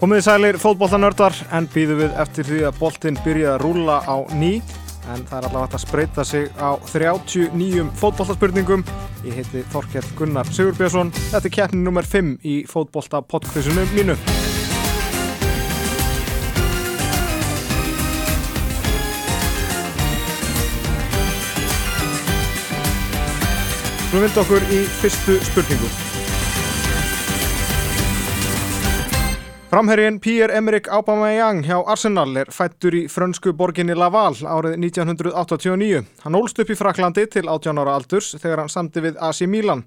Komiði sælir fótbollanördar en býðu við eftir því að boltinn byrja að rúla á ný en það er allavega að spreita sig á 39 fótbollaspurningum. Ég heiti Þorkjell Gunnar Sigurbjörnsson. Þetta er keppnin nummer 5 í fótbolla podkvissinu mínu. Nú vindu okkur í fyrstu spurningu. Framherjinn Pierre-Emerick Aubameyang hjá Arsenal er fættur í frönsku borginni Laval árið 1989. Hann ólst upp í Fraklandi til 18 ára aldurs þegar hann samti við AC Milan.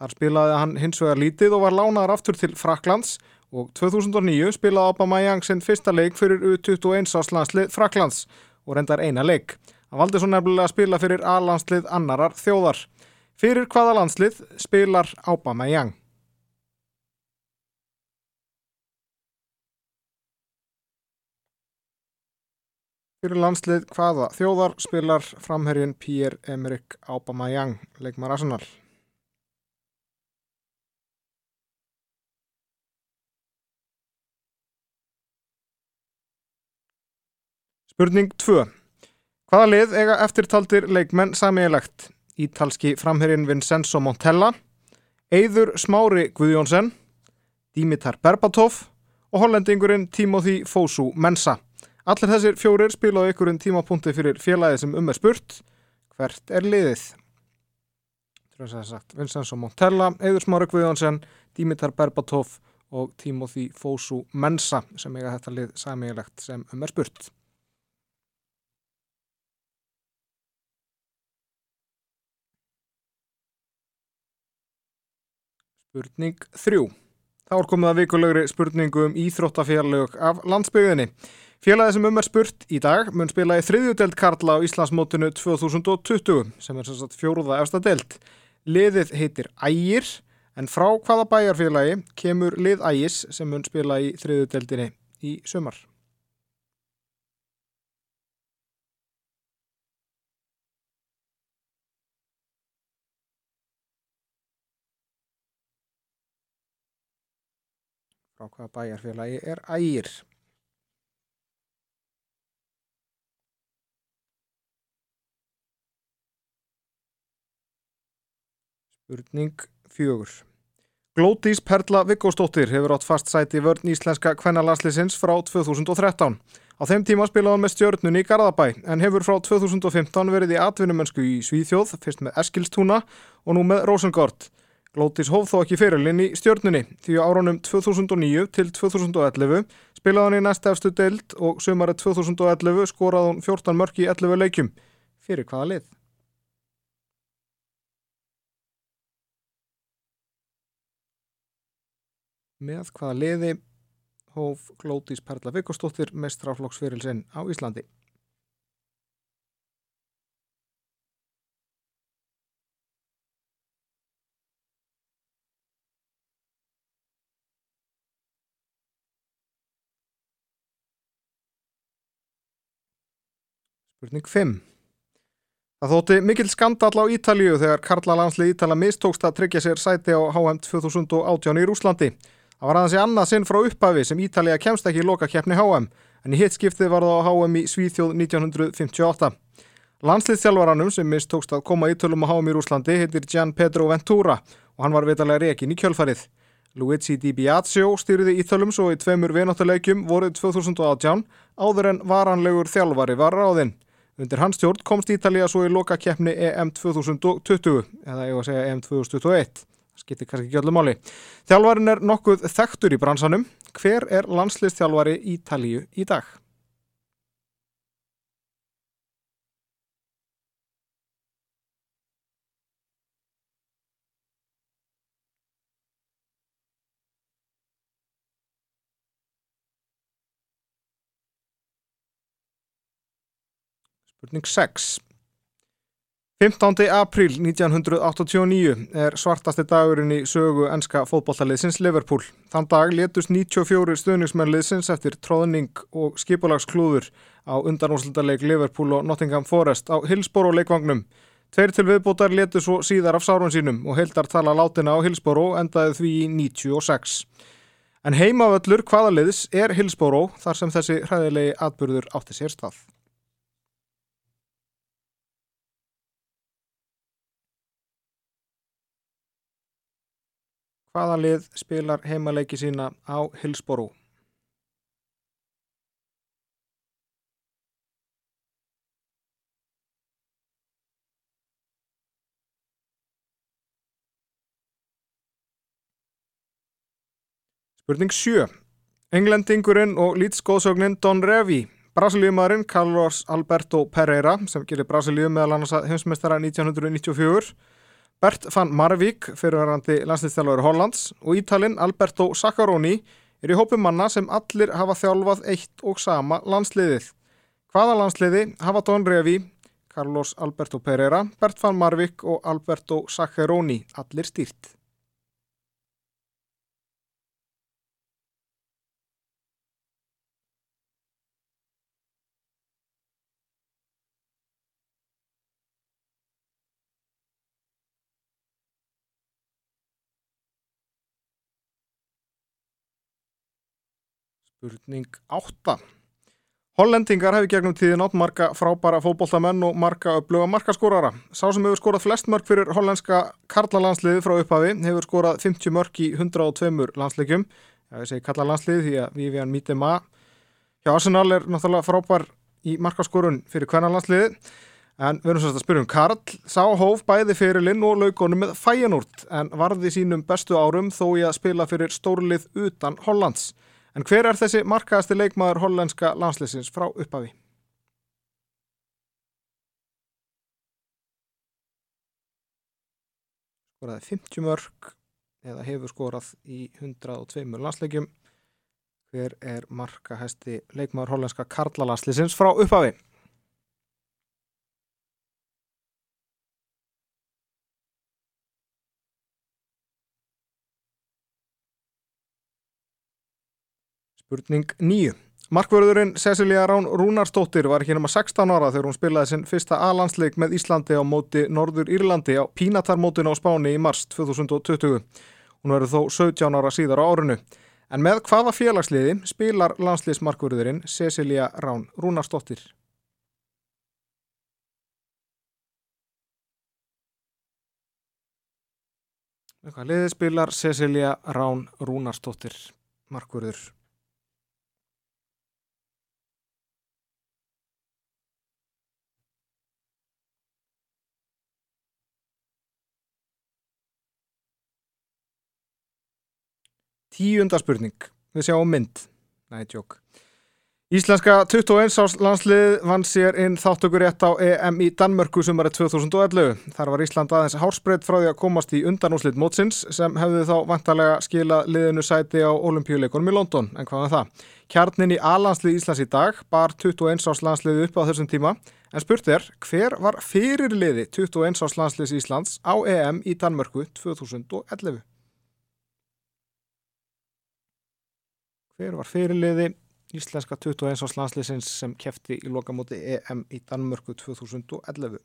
Þar spilaði hann hins vegar lítið og var lánaður aftur til Fraklands og 2009 spilaði Aubameyang sinn fyrsta leik fyrir U21 áslandslið Fraklands og reyndar eina leik. Hann valdi svo nefnilega að spila fyrir A-landslið annarar þjóðar. Fyrir hvaða landslið spilar Aubameyang? Fyrir landslið hvaða þjóðar spilar framherjun Pierre-Emerick Aubameyang, leikmar Arsenal. Spurning 2. Hvaða lið eiga eftirtaldir leikmenn samílegt? Ítalski framherjun Vincenzo Montella, Eidur Smári Guðjónsson, Dimitar Berbatov og hollendingurinn Timothy Fosu Mensa. Allir þessir fjórir spila á einhverjum tímapunkti fyrir félagið sem um er spurt. Hvert er liðið? Vincenzo Montella, Eidur Smári Guðjónsson, Dimitar Berbatov og Timothy Fosu Mensa sem eiga þetta lið samílegt sem um er spurt. Spurning 3. Þá er komið að vikulegri spurningu um íþróttafélög af landsbygðinni. Félagið sem um er spurt í dag mun spila í þriðjudelt Karla á Íslandsmótinu 2020 sem er sannsagt fjóruða efsta delt. Liðið heitir Ægir en frá hvaða bæjarfélagi kemur lið Ægis sem mun spila í þriðjudeltinni í sumar. Frá hvaða bæjarfélagi er Ægir. Spurning fjögur. Glótís Perla Viggóstóttir hefur átt fast sæti vörn íslenska kvennalanslisins frá 2013. Á þeim tíma spilaði hann með stjörnun í Garðabæ en hefur frá 2015 verið í atvinnumönsku í Svíþjóð, fyrst með Eskilstúna og nú með Rosengård. Glótís hóf þó ekki fyrirlinn í stjörnunni því á árunum 2009 til 2011 spilaði hann í næst efstu deild og sömarið 2011 skoraði hann 14 mörk í 11 leikjum. Fyrir hvaða lið? Með hvaða liði hóf Glótís Perla Vikostóttir mestraflokksfyrilsinn á Íslandi. Spurning 5. Það þótti mikill skandall á Ítalíu þegar Karla landslið Ítala mistókst að tryggja sér sæti á HM 2018 í Rúslandi. Það var aðeins í annað sinn frá upphafi sem Ítalija kemst ekki í lokakeppni HM en í hitt skiptið var það á HM í Svíþjóð 1958. Landslýðstjálvaranum sem mistókst að koma ítölum á HM í Rúslandi heitir Gian Pedro Ventura og hann var vitalega rekin í kjölfarið. Luigi Di Biagio styrði ítölum svo í tveimur vináttuleikjum voruð 2018 áður en varanlegur þjálfari var ráðinn. Undir hans stjórn komst Ítalija svo í lokakeppni EM 2020 eða ég var að segja EM 2021 skiptir kannski ekki öllu máli. Þjálfarin er nokkuð þekktur í bransanum. Hver er landslistjálfari Ítalíu í dag? Spurning 6. 15. apríl 1989 er svartasti dagurinn í sögu enska fótballtaliðsins Liverpool. Þann dag letust 94 stöðningsmennliðsins eftir tróðning og skipulagsklúður á undanúslutarleik Liverpool og Nottingham Forest á Hillsborough leikvagnum. Tveir til viðbútar letu svo síðar af sárun sínum og heildar tala látina á Hillsborough endaði því í 96. En heimavöllur hvaða liðs er Hillsborough þar sem þessi hræðilegi atbyrður átti sér stað. Hvaða lið spilar heimaleiki sína á Hillsborough? Spurning 7. Englendingurinn og lítskóðsögnin Don Revi, brasilíumarinn Carlos Alberto Pereira sem gerir Brasilíu meðal annars heimsmeistara 1994, Bert van Marvík, fyrirverandi landslýstjálfur Hollands og Ítalinn Alberto Zaccaroni er í hópum manna sem allir hafa þjálfað eitt og sama landsliðið. Hvaða landsliði hafa Don Revi, Carlos Alberto Pereira, Bert van Marvík og Alberto Zaccaroni allir stýrt? Spurning 8. Hollendingar hefur gegnum tíðin átt marga frábæra fótbolltamenn og marga uppluga markaskórara. Sá sem hefur skorað flest mörg fyrir hollenska karlalandsliði frá upphafi hefur skorað 50 mörg í 102 landsleikjum. Já, ég segi karlalandsliði því að Vivian Mitema hjá Arsenal er náttúrulega frábær í markaskorun fyrir hvernarlandsliði. En við erum svolítið að spyrja um Karl. Sá hóf bæði fyrirlinn og laukonum með fæjanúrt en varði sínum bestu árum þó í að spila fyrir stórlið utan Hollands. En hver er þessi markaðasti leikmaður hollenska landsleisins frá upphafi? Skoraði 50 mörg eða hefur skorað í 102 landsleikjum. Hver er markaðasti leikmaður hollenska karlalandsleisins frá upphafi? Spurning 9. Markvörðurinn Cecilia Rán Rúnarsdóttir var ekki nema 16 ára þegar hún spilaði sinn fyrsta A-landsleik með Íslandi á móti Norður Írlandi á Pínatarmótinu á Spáni í mars 2020. Hún verður þó 17 ára síðar á árinu. En með hvaða félagsliði spilar landsliðsmarkvörðurinn Cecilia Rán Rúnarsdóttir? Hvað liði spilar Cecilia Rán Rúnarsdóttir markvörður? Tíunda spurning. Við sjáum mynd. Nei, tjók. Íslenska 21 árs landslið vann sér inn þáttökur rétt á EM í Danmörku sumari 2011. Þar var Ísland aðeins hárspreitt frá því að komast í undanúslit mótsins sem hefði þá vantarlega skilað liðinu sæti á olimpíuleikunum í London. En hvað var það? Kjarnin í A-landslið Íslands í dag bar 21 árs landslið upp á þessum tíma. En spurt er, hver var fyrirliði 21 árs landsliðs Íslands á EM í Danmörku 2011? Hver var fyrirliði íslenska 21 árs landsliðsins sem kefti í lokamóti EM í Danmörku 2011?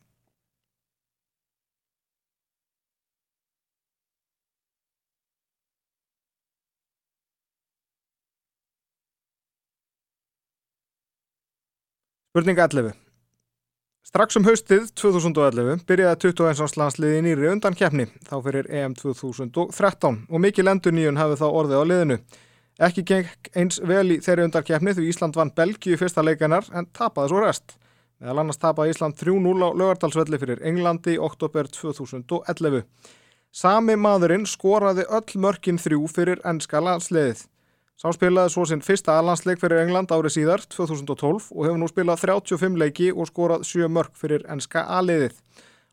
Spurning 11. Strax um haustið 2011 byrjaði 21 árs landsliði nýri undan keppni þá fyrir EM 2013 og mikið lendur nýjun hafið þá orðið á liðinu. Ekki geng eins vel í þeirri undarkeppni því Ísland vann Belgíu fyrsta leikanar en tapaði svo rest. Meðal annars tapaði Ísland 3-0 á lögartalsvelli fyrir Englandi í oktober 2011. Sami maðurinn skoraði öll mörkin þrjú fyrir ennska landsliðið. Sá spilaði svo sinn fyrsta aðlandsleik fyrir England árið síðar 2012 og hefur nú spilað 35 leiki og skorað 7 mörk fyrir ennska aðliðið.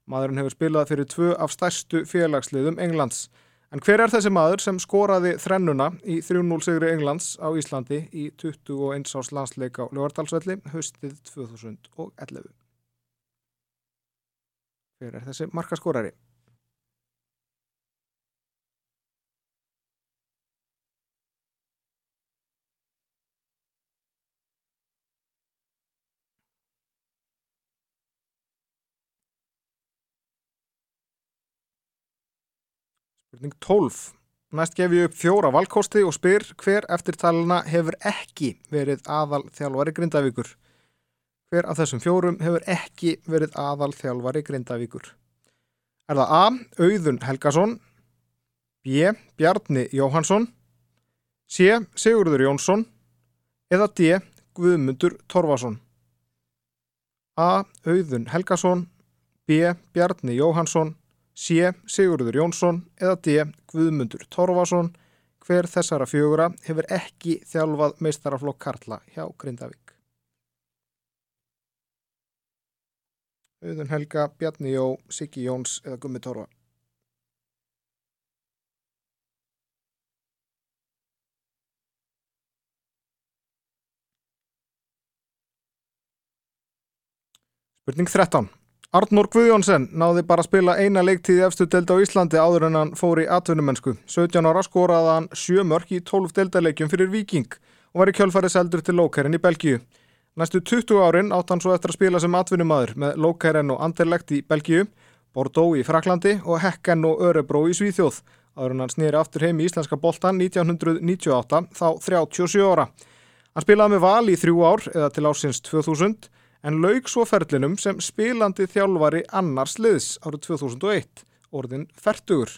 Maðurinn hefur spilað fyrir tvö af stærstu félagsliðum Englands. En hver er þessi maður sem skoraði þrennuna í 3-0 sigri Englands á Íslandi í 21 árs landsleik á Ljóðardalsvelli haustið 2011? Hver er þessi markaskorari? Spurning 12. Næst gef ég upp fjóra valkosti og spyr hver eftirtalina hefur ekki verið aðal þjálfari Grindavíkur. Hver af þessum fjórum hefur ekki verið aðal þjálfari Grindavíkur? Er það A. Auðun Helgason B. Bjarni Jóhansson C. Sigurður Jónsson eða D. Guðmundur Torfason A. Auðun Helgason B. Bjarni Jóhansson C. Sigurður Jónsson eða D. Guðmundur Torfason hver þessara fjögura hefur ekki þjálfað meistaraflokk Karla hjá Grindavík. Auðun Helga, Bjarni Jó, Siggi Jóns eða Gummi Torfa. Spurning 13. Arnór Guðjónsson náði bara að spila eina leiktíði efstu delt á Íslandi áður en hann fór í atvinnumennsku. 17 ára skoraði hann 7 mörg í 12 deltaleikjum fyrir Viking og var í kjölfarið seldur til Lókærin í Belgíu. Næstu 20 árin átt hann svo eftir að spila sem atvinnumadur með Lókærin og Anderlecht í Belgíu, Bordeaux í Fraklandi og Hekken og Örebró í Svíþjóð. Áður en hann snýri aftur heim í Íslenska boltan 1998 þá 37 ára. Hann spilaði með val í þrjú ár eða til ásins 2000 en laug svo ferlinum sem spilandi þjálfari annars liðs árið 2001, orðin færtugur.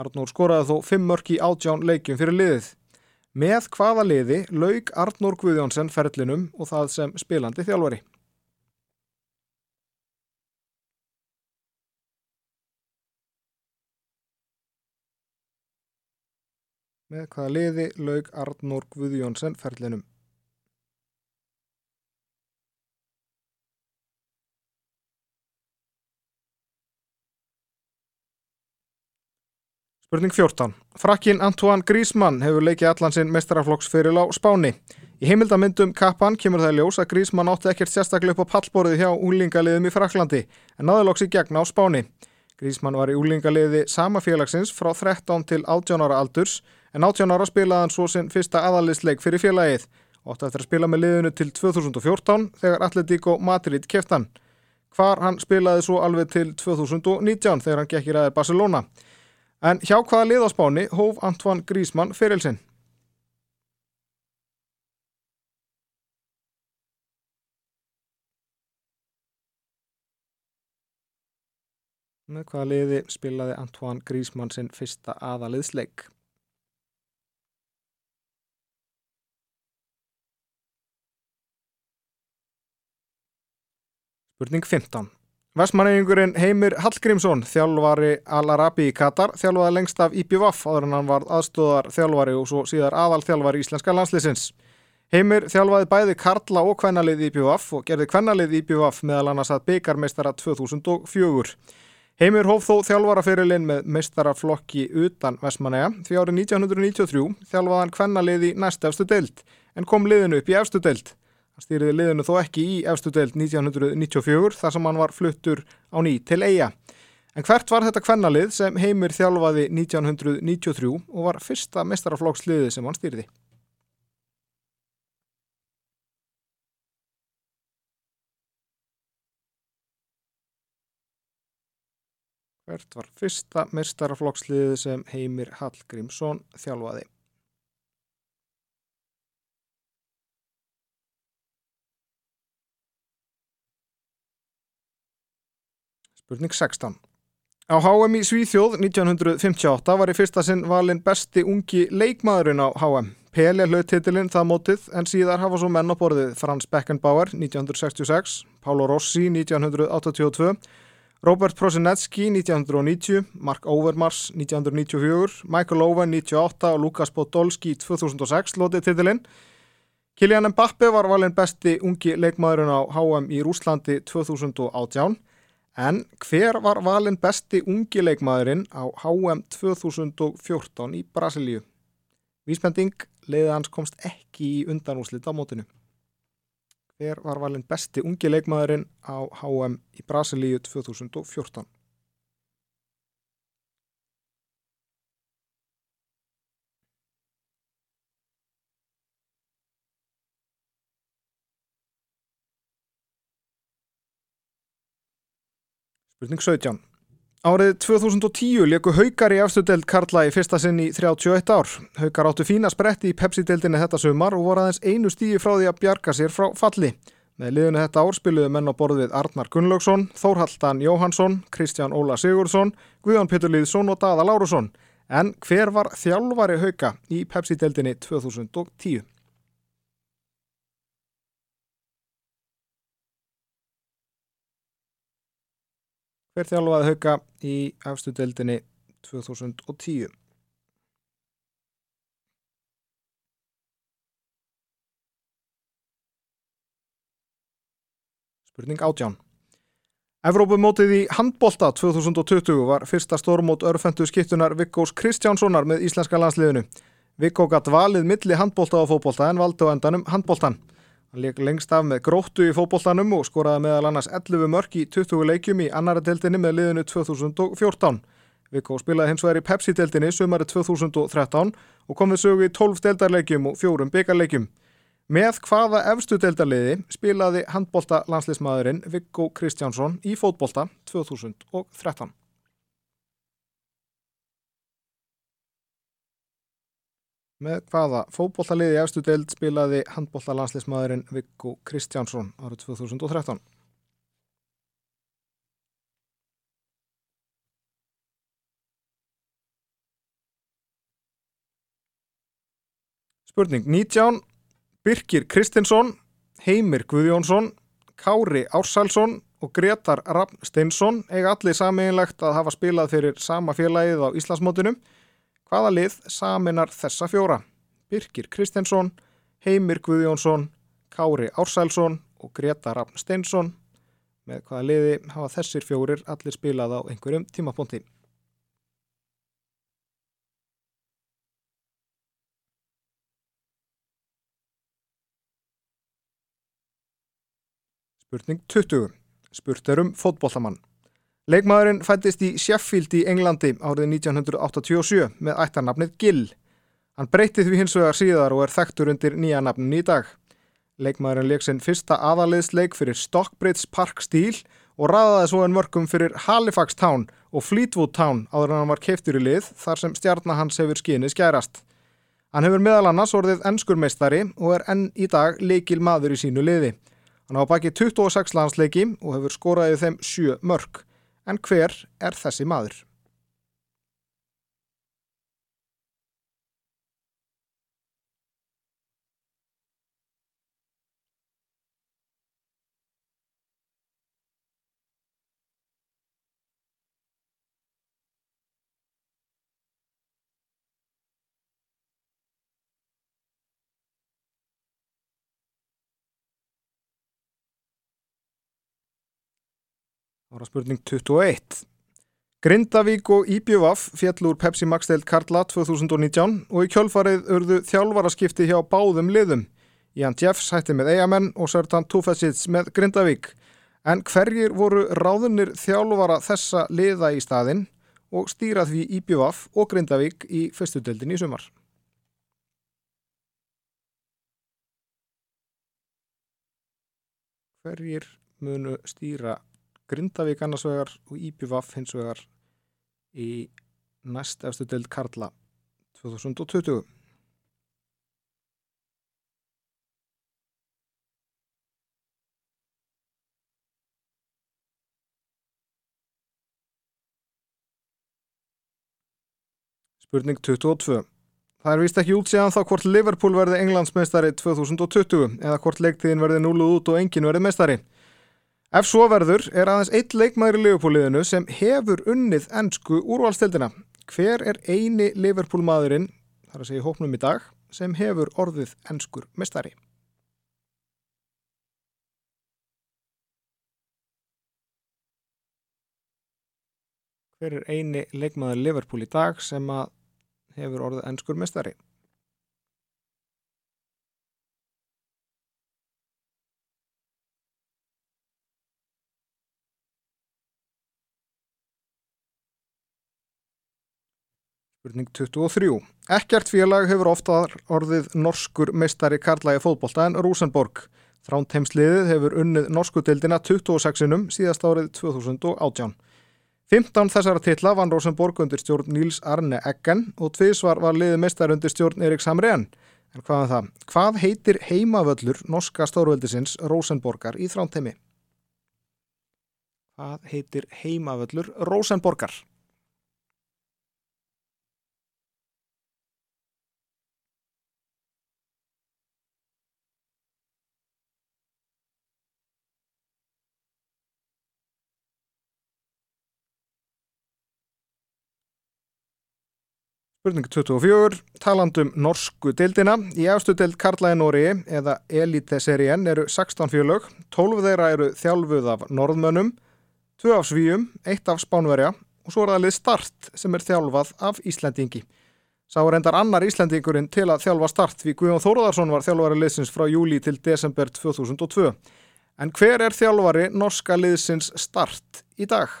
Arnór skoraði þó 5 mörk í átján leikjum fyrir liðið. Með hvaða liði laug Arnór Guðjónsson ferlinum og það sem spilandi þjálfari? Með hvaða liði laug Arnór Guðjónsson ferlinum? Spurning 14. Frakkin Antoine Griezmann hefur leikið allansinn mestaraflokksfyril á Spáni. Í heimildamindum kappan kemur það ljós að Griezmann átti ekkert sérstaklega upp á pallborðið hjá úlingaliðum í Fraklandi en náði loks í gegna á Spáni. Griezmann var í úlingaliði sama félagsins frá 13 til 18 ára aldurs en 18 ára spilaði hann svo sinn fyrsta aðalisleik fyrir félagið. Ótti eftir að spila með liðinu til 2014 þegar Atletico Madrid keftan. Hvar hann spilaði svo alveg til 2019 þegar hann gekk í ræðir Barcelona. En hjá hvaða lið á spáni hóf Antoine Griezmann fyrirlsinn? Með hvaða liði spilaði Antoine Griezmann sinn fyrsta aðaliðsleik? Spurning 15. Vestmanneyingurinn Heimir Hallgrímsson, þjálfari Al-Arabi í Katar, þjálfaði lengst af IPVAF áður en hann var aðstóðar þjálfari og svo síðar aðal þjálfari íslenska landslýsins. Heimir þjálfaði bæði Karla og kvennalið IPVAF og gerði kvennalið IPVAF meðal annars að byggarmeistara 2004. Heimir hóf þó þjálfaraferilinn með meistaraflokki utan Vestmanneyja því árið 1993 þjálfaði hann kvennalið í næstefstu deild en kom liðinu upp í efstu deild. Hann stýriði liðinu þó ekki í efstu deild 1994 þar sem hann var fluttur á ný til eiga. En hvert var þetta kvennalið sem heimir þjálfaði 1993 og var fyrsta mestaraflokksliði sem hann stýriði? Hvert var fyrsta mestaraflokksliði sem heimir Hallgrímsson þjálfaði? Spurning 16. Á HM í Svíþjóð 1958 var í fyrsta sinn valin besti ungi leikmaðurinn á HM. Pele hlaut titilinn það mótið en síðar hafa svo menn á borðið Frans Beckenbauer 1966, Pálo Rossi 1982, Robert Prosinecki 1990, Mark Overmars 1994, Michael Owen 1998 og Lukas Podolski 2006 lótið titilinn. Kylian Mbappe var valin besti ungi leikmaðurinn á HM í Rúslandi 2018 En hver var valin besti ungi leikmaðurinn á HM 2014 í Brasilíu? Vísbending, leiðið hans komst ekki í undanúslit á mótinu. Hver var valin besti ungi leikmaðurinn á HM í Brasilíu 2014? Spurning 17. Árið 2010 leku haukar í afstudeld Karla í fyrsta sinn í 31 ár. Haukar áttu fína spretti í Pepsi-deldinni þetta sumar og voru aðeins einu stíi frá því að bjarga sér frá falli. Með liðinu þetta ár spiluðu menn á borð við Arnar Gunnlaugsson, Þórhaldan Jóhansson, Kristján Óla Sigurdsson, Guðjón Pétur Lýðsson og Dada Lárusson. En hver var þjálfari hauka í Pepsi-deldinni 2010? Hver þjálfaði hauka í afstu deildinni 2010? Spurning átján. Evrópumótið í handbolta 2020 var fyrsta stórmót örfendu skiptunar Vikkós Kristjánssonar með íslenska landsliðinu. Vikkó gatt valið milli handbolta og fótbolta en valdi á endanum handboltan. Hann leik lengst af með gróttu í fókbóltanum og skoraði meðal annars 11 mörg í 20 leikjum í annara deltinni með liðinu 2014. Vikko spilaði hins vegar í Pepsi-deltinni sumari 2013 og kom við sögu í 12 deltarleikjum og fjórum byggarleikjum. Með hvaða efstu deltarliði spilaði handbólta landslismadurinn Vikko Kristjánsson í fótbólta 2013. Með hvaða fókbóltaliði í efstu deild spilaði handbóltalandslismadurinn Viggo Kristjánsson árið 2013? Spurning 19. Birkir Kristinsson, Heimir Guðjónsson, Kári Ársælsson og Gretar Raffn Steinsson eiga allir sameinlegt að hafa spilað fyrir sama félagið á Íslandsmótunum Hvaða lið saminar þessa fjóra? Birkir Kristensson, Heimir Guðjónsson, Kári Ársælsson og Greta Rafn Steinsson. Með hvaða liði hafa þessir fjórir allir spilað á einhverjum tímaponti? Spurning 20. Spurt er um fótbollamann. Leikmaðurinn fættist í Sheffield í Englandi árið 1987 með ættarnafnið Gill. Hann breytti því hins vegar síðar og er þekktur undir nýja nafnin í dag. Leikmaðurinn leik sinn fyrsta aðaliðsleik fyrir Stockbridge Park stíl og ræðaði svo en mörgum fyrir Halifax Town og Fleetwood Town áður en hann var keiftur í lið þar sem stjarnahans hefur skinið skærast. Hann hefur meðal annars orðið ennskurmeistari og er enn í dag leikil maður í sínu liði. Hann á baki 26 landsleiki og hefur skoraðið þeim 7 mörg. En hver er þessi maður? Ára spurning 21. Grindavík og Íbjöfaf fjall úr Pepsi Max deild Karla 2019 og í kjölfarið urðu þjálfaraskipti hjá báðum liðum. Jan Jeffs hætti með Eyjamenn og Sertan Tufesits með Grindavík. En hverjir voru ráðunir þjálfara þessa liða í staðinn og stýrað því Íbjöfaf og Grindavík í fyrstudeldin í sumar? Hverjir munu stýra Grindavík annars vegar og Íbjúvaf hins vegar í næst efstu deild Karla 2020. Spurning 22. Það er vist ekki út síðan þá hvort Liverpool verði englandsmeistari 2020 eða hvort leiktíðin verði núluð út og engin verði meistari. Ef svo verður er aðeins eitt leikmaður í Liverpool-liðinu sem hefur unnið ennsku úrvalstildina. Hver er eini Liverpool-maðurinn, þar að segja hópnum í dag, sem hefur orðið ennskur mestari? Hver er eini leikmaður Liverpool í dag sem hefur orðið ennskur mestari? Spurning 23. Ekkert félag hefur ofta orðið norskur meistari karlægi fótbolta en Rosenborg. Þránt heimsliðið hefur unnið norsku deildina 26-num síðast árið 2018. 15 þessara titla vann Rosenborg undir stjórn Níls Arne Eggen og tviðsvar var liðið mestar undir stjórn Erik Samrén. En hvað er það? Hvað heitir heimavöllur norska stórveldisins Rosenborgar í þrántemi? Hvað heitir heimavöllur Rosenborgar? Spurning 24. Talandum norsku deildina. Í efstu deild Karla í Nóri eða Elite-serien eru 16 fjölög. 12 þeirra eru þjálfuð af norðmönnum, 2 af svíum, 1 af spánverja og svo er það lið start sem er þjálfað af Íslandingi. Sá reyndar annar Íslandingurinn til að þjálfa start því Guðjón Þóruðarsson var þjálfari liðsins frá júli til desember 2002. En hver er þjálfari norska liðsins start í dag?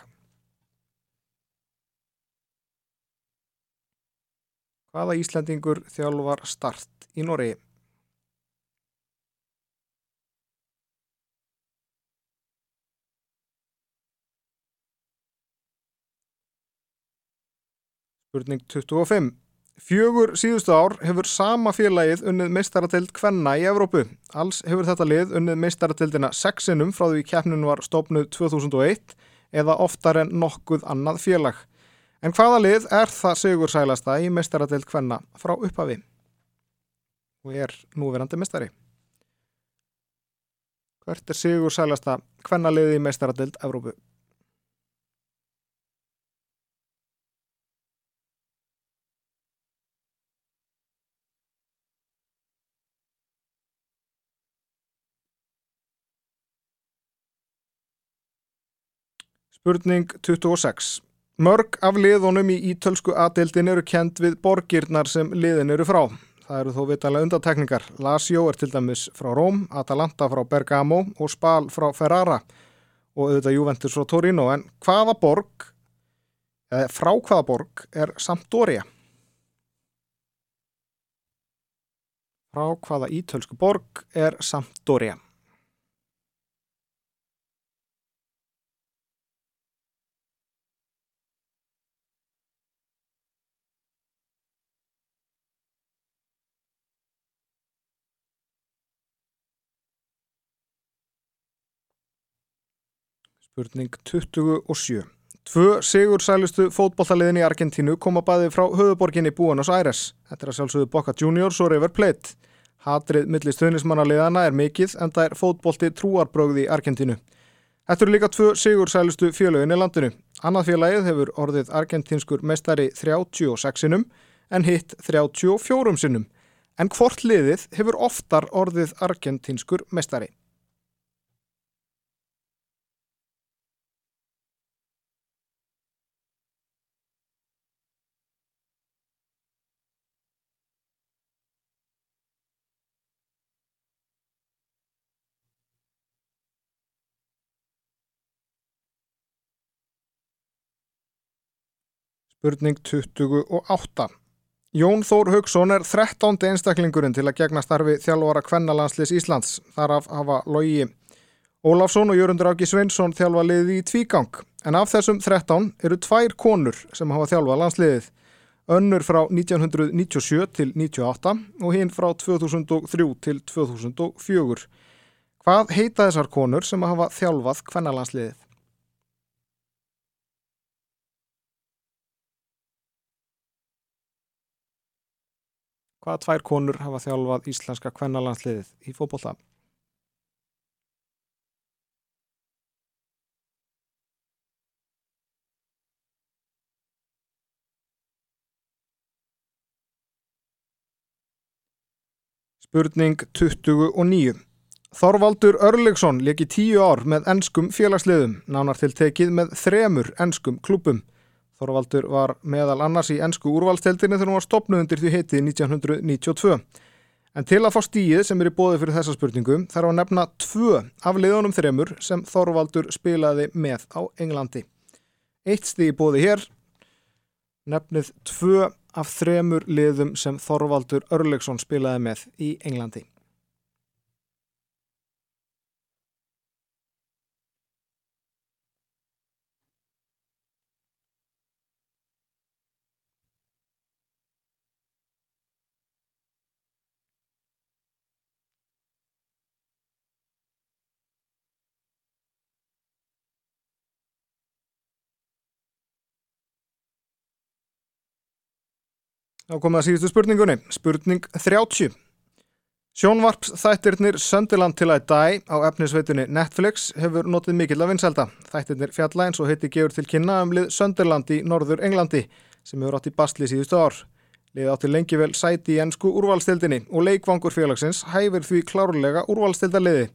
Hvaða Íslandingur þjálfar start í Noregi? Spurning 25. Fjögur síðustu ár hefur sama félagið unnið meistarateild Kvenna í Evrópu. Alls hefur þetta lið unnið meistaratildina sexinum frá því keppnun var stopnuð 2001 eða oftar en nokkuð annað félag. En hvaða lið er það sigur sælasta í meistaradeild Kvenna frá upphafi? Og er núverandi meistari. Hvert er sigur sælasta Kvenna lið í meistaradeild Evrópu? Spurning 26. Mörg af liðunum í ítölsku aðdeildin eru kent við borgirnar sem liðin eru frá. Það eru þó vitalega undatekningar. Lazio er til dæmis frá Róm, Atalanta frá Bergamo og Spal frá Ferrara og auðvitað Juventus frá Torino. En hvaða borg, eða frá hvaða borg er Sampdoria? Frá hvaða ítölsku borg er Sampdoria? Spurning 27. Tvö sigur sælustu fótbollaliðin í Argentínu koma bæði frá höfuborginni Buenos Aires. Þetta er að sjálfsögðu Boca Juniors og River Plate. Hatrið millir stöðnismannaliðana er mikill en það er fótbolti trúarbrögði í Argentínu. Þetta eru líka tvö sigur sælustu félögin í landinu. Annað félagið hefur orðið argentinskur mestari 36 sinum en hitt 34 sinum. En hvort liðið hefur oftar orðið argentinskur mestari? Spurning 28. Jón Þór Haugsson er 13. einstaklingurinn til að gegna starfi þjálfvara kvennalandslis Íslands. Þar af hafa Lógi Ólafsson og Jörgundur Áki Sveinsson þjálfa liðið í tvígang. En af þessum 13 eru tvær konur sem hafa þjálfa landsliðið. Önnur frá 1997 til 98 og hinn frá 2003 til 2004. Hvað heita þessar konur sem hafa þjálfað kvennalandsliðið? Hvaða tvær konur hafa þjálfað íslenska kvennalandsliðið í fókbólta? Spurning 29. Þorvaldur Örlegsson leki tíu ár með ennskum félagsliðum, nánar til tekið með þremur ennskum klubum. Þorvaldur var meðal annars í ennsku úrvalsteldinni þegar hún var stopnuð undir því heitið 1992. En til að fá stíið sem er í bóði fyrir þessa spurningu þarf að nefna tvö af liðunum þremur sem Þorvaldur spilaði með á Englandi. Eitt stíð í bóði hér, nefnið tvö af þremur liðum sem Þorvaldur Örlegsson spilaði með í Englandi. Þá komum við að síðustu spurningunni. Spurning 30. Sjónvarps þættirnir Söndiland til að dæ á efnisveitunni Netflix hefur notið mikill af vinselda. Þættirnir fjalla eins og heiti gefur til kynna um Söndiland í norður Englandi sem hefur átt í bastli síðustu ár. Lið átti lengi vel sæti í ennsku úrvalstildinni og leikvangur félagsins hæfir því klárlega úrvalstildaliði.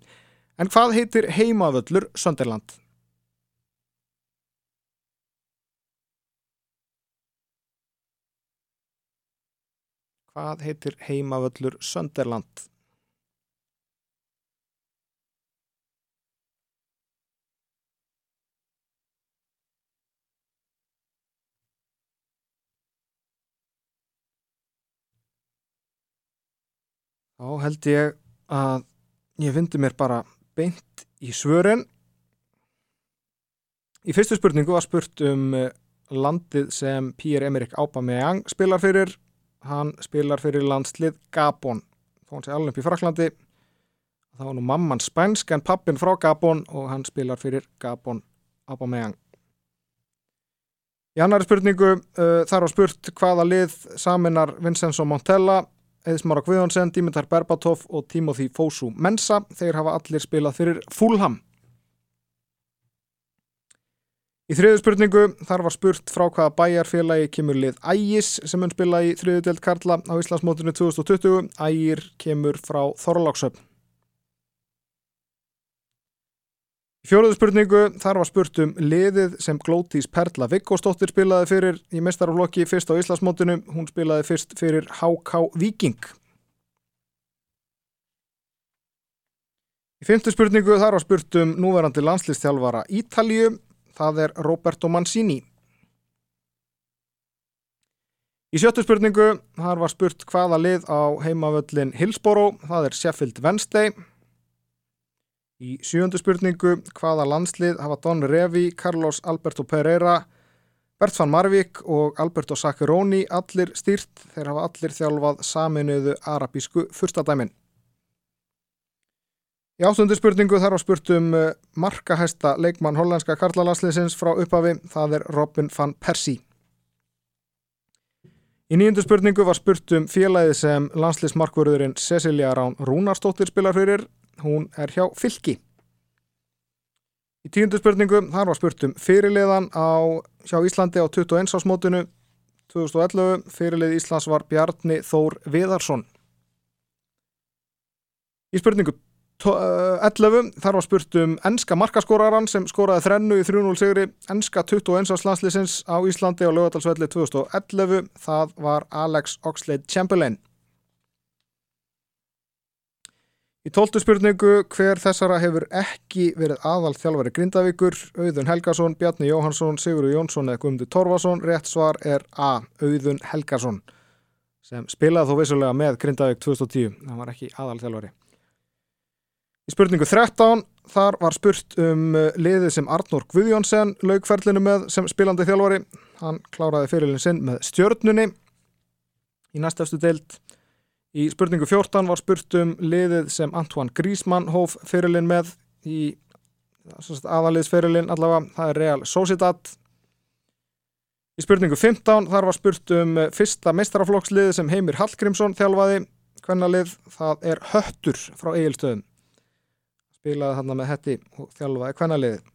En hvað heitir heimavöllur Söndiland? Hvað heitir heimavöllur Sönderland? Þá held ég að ég fyndi mér bara beint í svörin. Í fyrstu spurningu var spurt um eh, landið sem Pierre-Emerick Aubameyang spilar fyrir. Hann spilar fyrir landslið Gabon. Þá hann sé alveg upp í Fraklandi. Það var nú mamman spænsk en pappin frá Gabon og hann spilar fyrir Gabon Aubameyang. Í annari spurningu uh, þar var spurt hvaða lið saminar Vincenzo Montella Eðismára Guðjónsson, Dimitar Berbatov og Timothy Fosu Mensa. Þeir hafa allir spilað fyrir Fulham. Í þriðu spurningu þar var spurt frá hvaða bæjarfélagi kemur lið Ægis sem mun spila í þriðu delt Karla á Íslandsmótunni 2020. Ægir kemur frá Þorláksöfn. Í fjóruðu spurningu þar var spurt um liðið sem Glótís Perla Viggóstóttir spilaði fyrir í mestaraflokki fyrst á Íslandsmótinu. Hún spilaði fyrst fyrir HK Viking. Í fymtu spurningu þar var spurt um núverandi landslistjálfara Ítalju. Það er Roberto Mancini. Í sjöttu spurningu þar var spurt hvaða lið á heimavöllin Hillsborough. Það er Sheffield Wednesday. Í sjöndu spurningu, hvaða landslið hafa Don Revi, Carlos Alberto Pereira, Bert van Marvík og Alberto Saccheroni allir stýrt, þeir hafa allir þjálfað saminuðu arabísku fyrstadæmin. Í áttundu spurningu þar var spurt um eh, markahæsta leikmann hollandska karlalandsliðsins frá upphafi, það er Robin van Persie. Í nýjundu spurningu var spurt um félagið sem landsliðsmarkvörðurinn Cecilia Rán Rúnarstóttir spilar fyrir, hún er hjá fylki. Í tíundu spurningu, þar var spurt um fyrirliðan á, hjá Íslandi á 21. ásmótinu 2011. Fyrirlið Íslands var Bjarni Þór Viðarsson. Í spurningu 11, þar var spurt um enska markaskóraran sem skóraði þrennu í 3-0 sigri, enska 21. landsliðsins á Íslandi á lögadalsvelli 2011. Það var Alex Oxlade Chamberlain. Í tóltu spurningu hver þessara hefur ekki verið aðal þjálfari Grindavíkur, Auðun Helgason, Bjarni Jóhansson, Sigurður Jónsson eða Guðmundur Torfason, rétt svar er A. Auðun Helgason sem spilaði þó vissulega með Grindavík 2010, það var ekki aðal þjálfari. Í spurningu 13 þar var spurt um liðið sem Arnór Guðjónsson laugferlinu með sem spilandi þjálfari, hann kláraði fyrirlin sinn með stjörnunni í næstafstu deilt Í spurningu 14 var spurt um liðið sem Antoine Griezmann hóf fyrirlin með í aðaliðsfyrirlin allavega, það er Real Sociedad. Í spurningu 15 þar var spurt um fyrsta meistaraflokksliðið sem Heimir Hallgrímsson þjálfaði, hvernig lið það er Höttur frá Egilstöðum. Spilaði þarna með Hetti og þjálfaði hvernig liðið.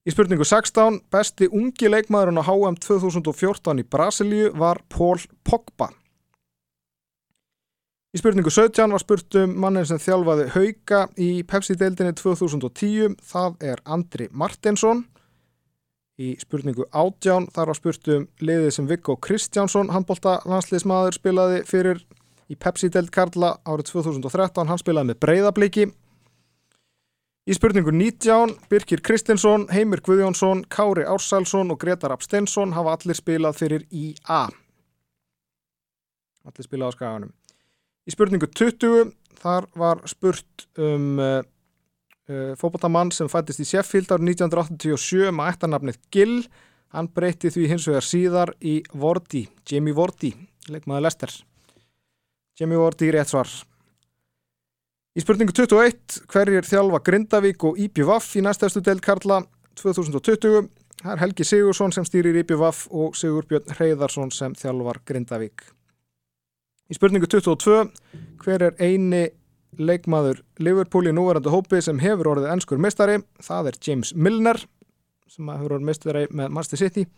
Í spurningu 16, besti ungi leikmaðurinn á HM 2014 í Brasilíu var Pól Pogba. Í spurningu 17 var spurt um mannin sem þjálfaði hauka í Pepsi-deildinni 2010, það er Andri Martinsson. Í spurningu 18 þar var spurt um liðið sem Viggo Kristjánsson, handbólta landsliðsmaður, spilaði fyrir í Pepsi-deild Karla árið 2013, hann spilaði með breyðabliki. Í spurningu 19, Birkir Kristinsson, Heimir Guðjónsson, Kári Ársælsson og Gretar Abstensson hafa allir spilað fyrir IA. Allir spilað á skaganum. Í spurningu 20 þar var spurt um uh, uh, fókbótamann sem fættist í Sheffield árið 1987 með ættarnafnið Gill. Hann breytti því hins vegar síðar í Vorti, Jamie Vorti, leikmaður Lester. Jamie Vorti rétt svar. Í spurningu 21, hverjir þjálfa Grindavík og IPVAF í næstæðstu deild Karla 2020? Það er Helgi Sigursson sem stýrir IPVAF og Sigurbjörn Hreyðarsson sem þjálfar Grindavík. Í spurningu 22, hver er eini leikmaður Liverpool í núverandi hópi sem hefur orðið ennskur mistari? Það er James Milner sem hefur orðið mistari með Manchester City.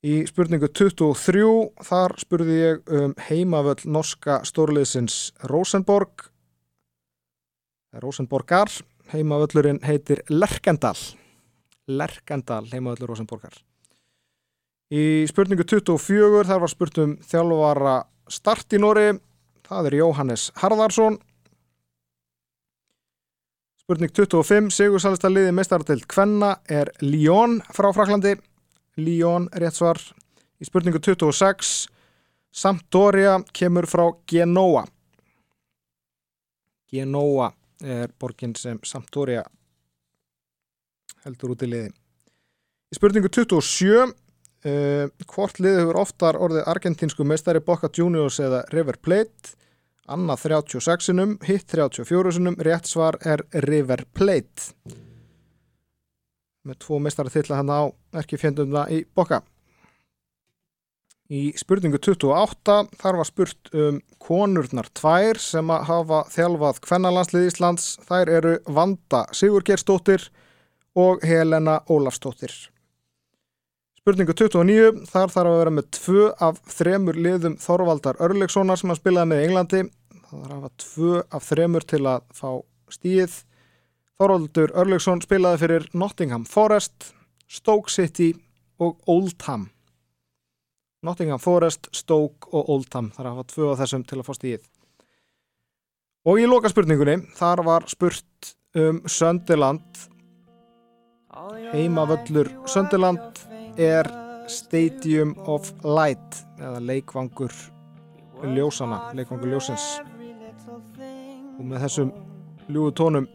Í spurningu 23, þar spurði ég um heimavöld norska stórliðsins Rosenborg. Rosenborgar, heimavöldurinn heitir Lerkendal. Lerkendal, heimavöldur Rosenborgar. Í spurningu 24, þar var spurt um þjálfvara start í Nóri, það er Jóhannes Harðarsson. Spurning 25, Sigursælista liði mestaratild Kvenna er Lyon frá Fraklandi. Lyon, rétt svar. Í spurningu 26, Sampdoria kemur frá Genoa. Genoa er borgin sem Sampdoria heldur út í liði. Í spurningu 27, Uh, hvort lið hefur oftar orðið argentinsku meistari Boca Juniors eða River Plate? Annað 36-unum, hitt 34-unum rétt svar er River Plate. Með tvo meistari þilla hann á ekki fjendumna í Boca í spurningu 28 þar var spurt um konurnar tvær sem að hafa þjálfað kvennalandslið Íslands þær eru Vanda Sigurgerstóttir og Helena Ólafstóttir Spurningu 29, þar þarf að vera með tvö af þremur liðum Þorvaldar Örlekssonar sem hann spilaði með Englandi. Það þarf að hafa tvö af þremur til að fá stíð. Þorvaldur Örleksson spilaði fyrir Nottingham Forest, Stoke City og Oldham. Nottingham Forest, Stoke og Oldham. Það þarf að hafa tvö af þessum til að fá stíð. Og í loka spurningunni, þar var spurt um Söndiland, heimavöllur Söndiland er Stadium of Light eða leikvangur ljósana, leikvangur ljósins og með þessum ljúu tónum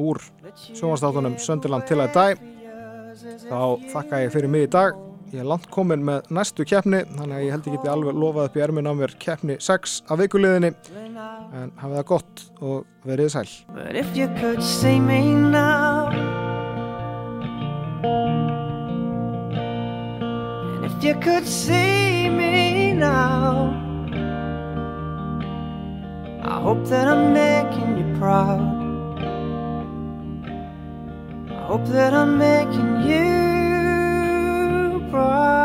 úr sjónastáttunum Sönderland til að dag þá þakka ég fyrir mig í dag ég er langt komin með næstu keppni þannig að ég held ekki alveg lofað upp í ermin á mér keppni 6 af vikuleðinni en hafið það gott og verið sæl. If you could see me now I hope that I'm making you proud. I hope that I'm making you proud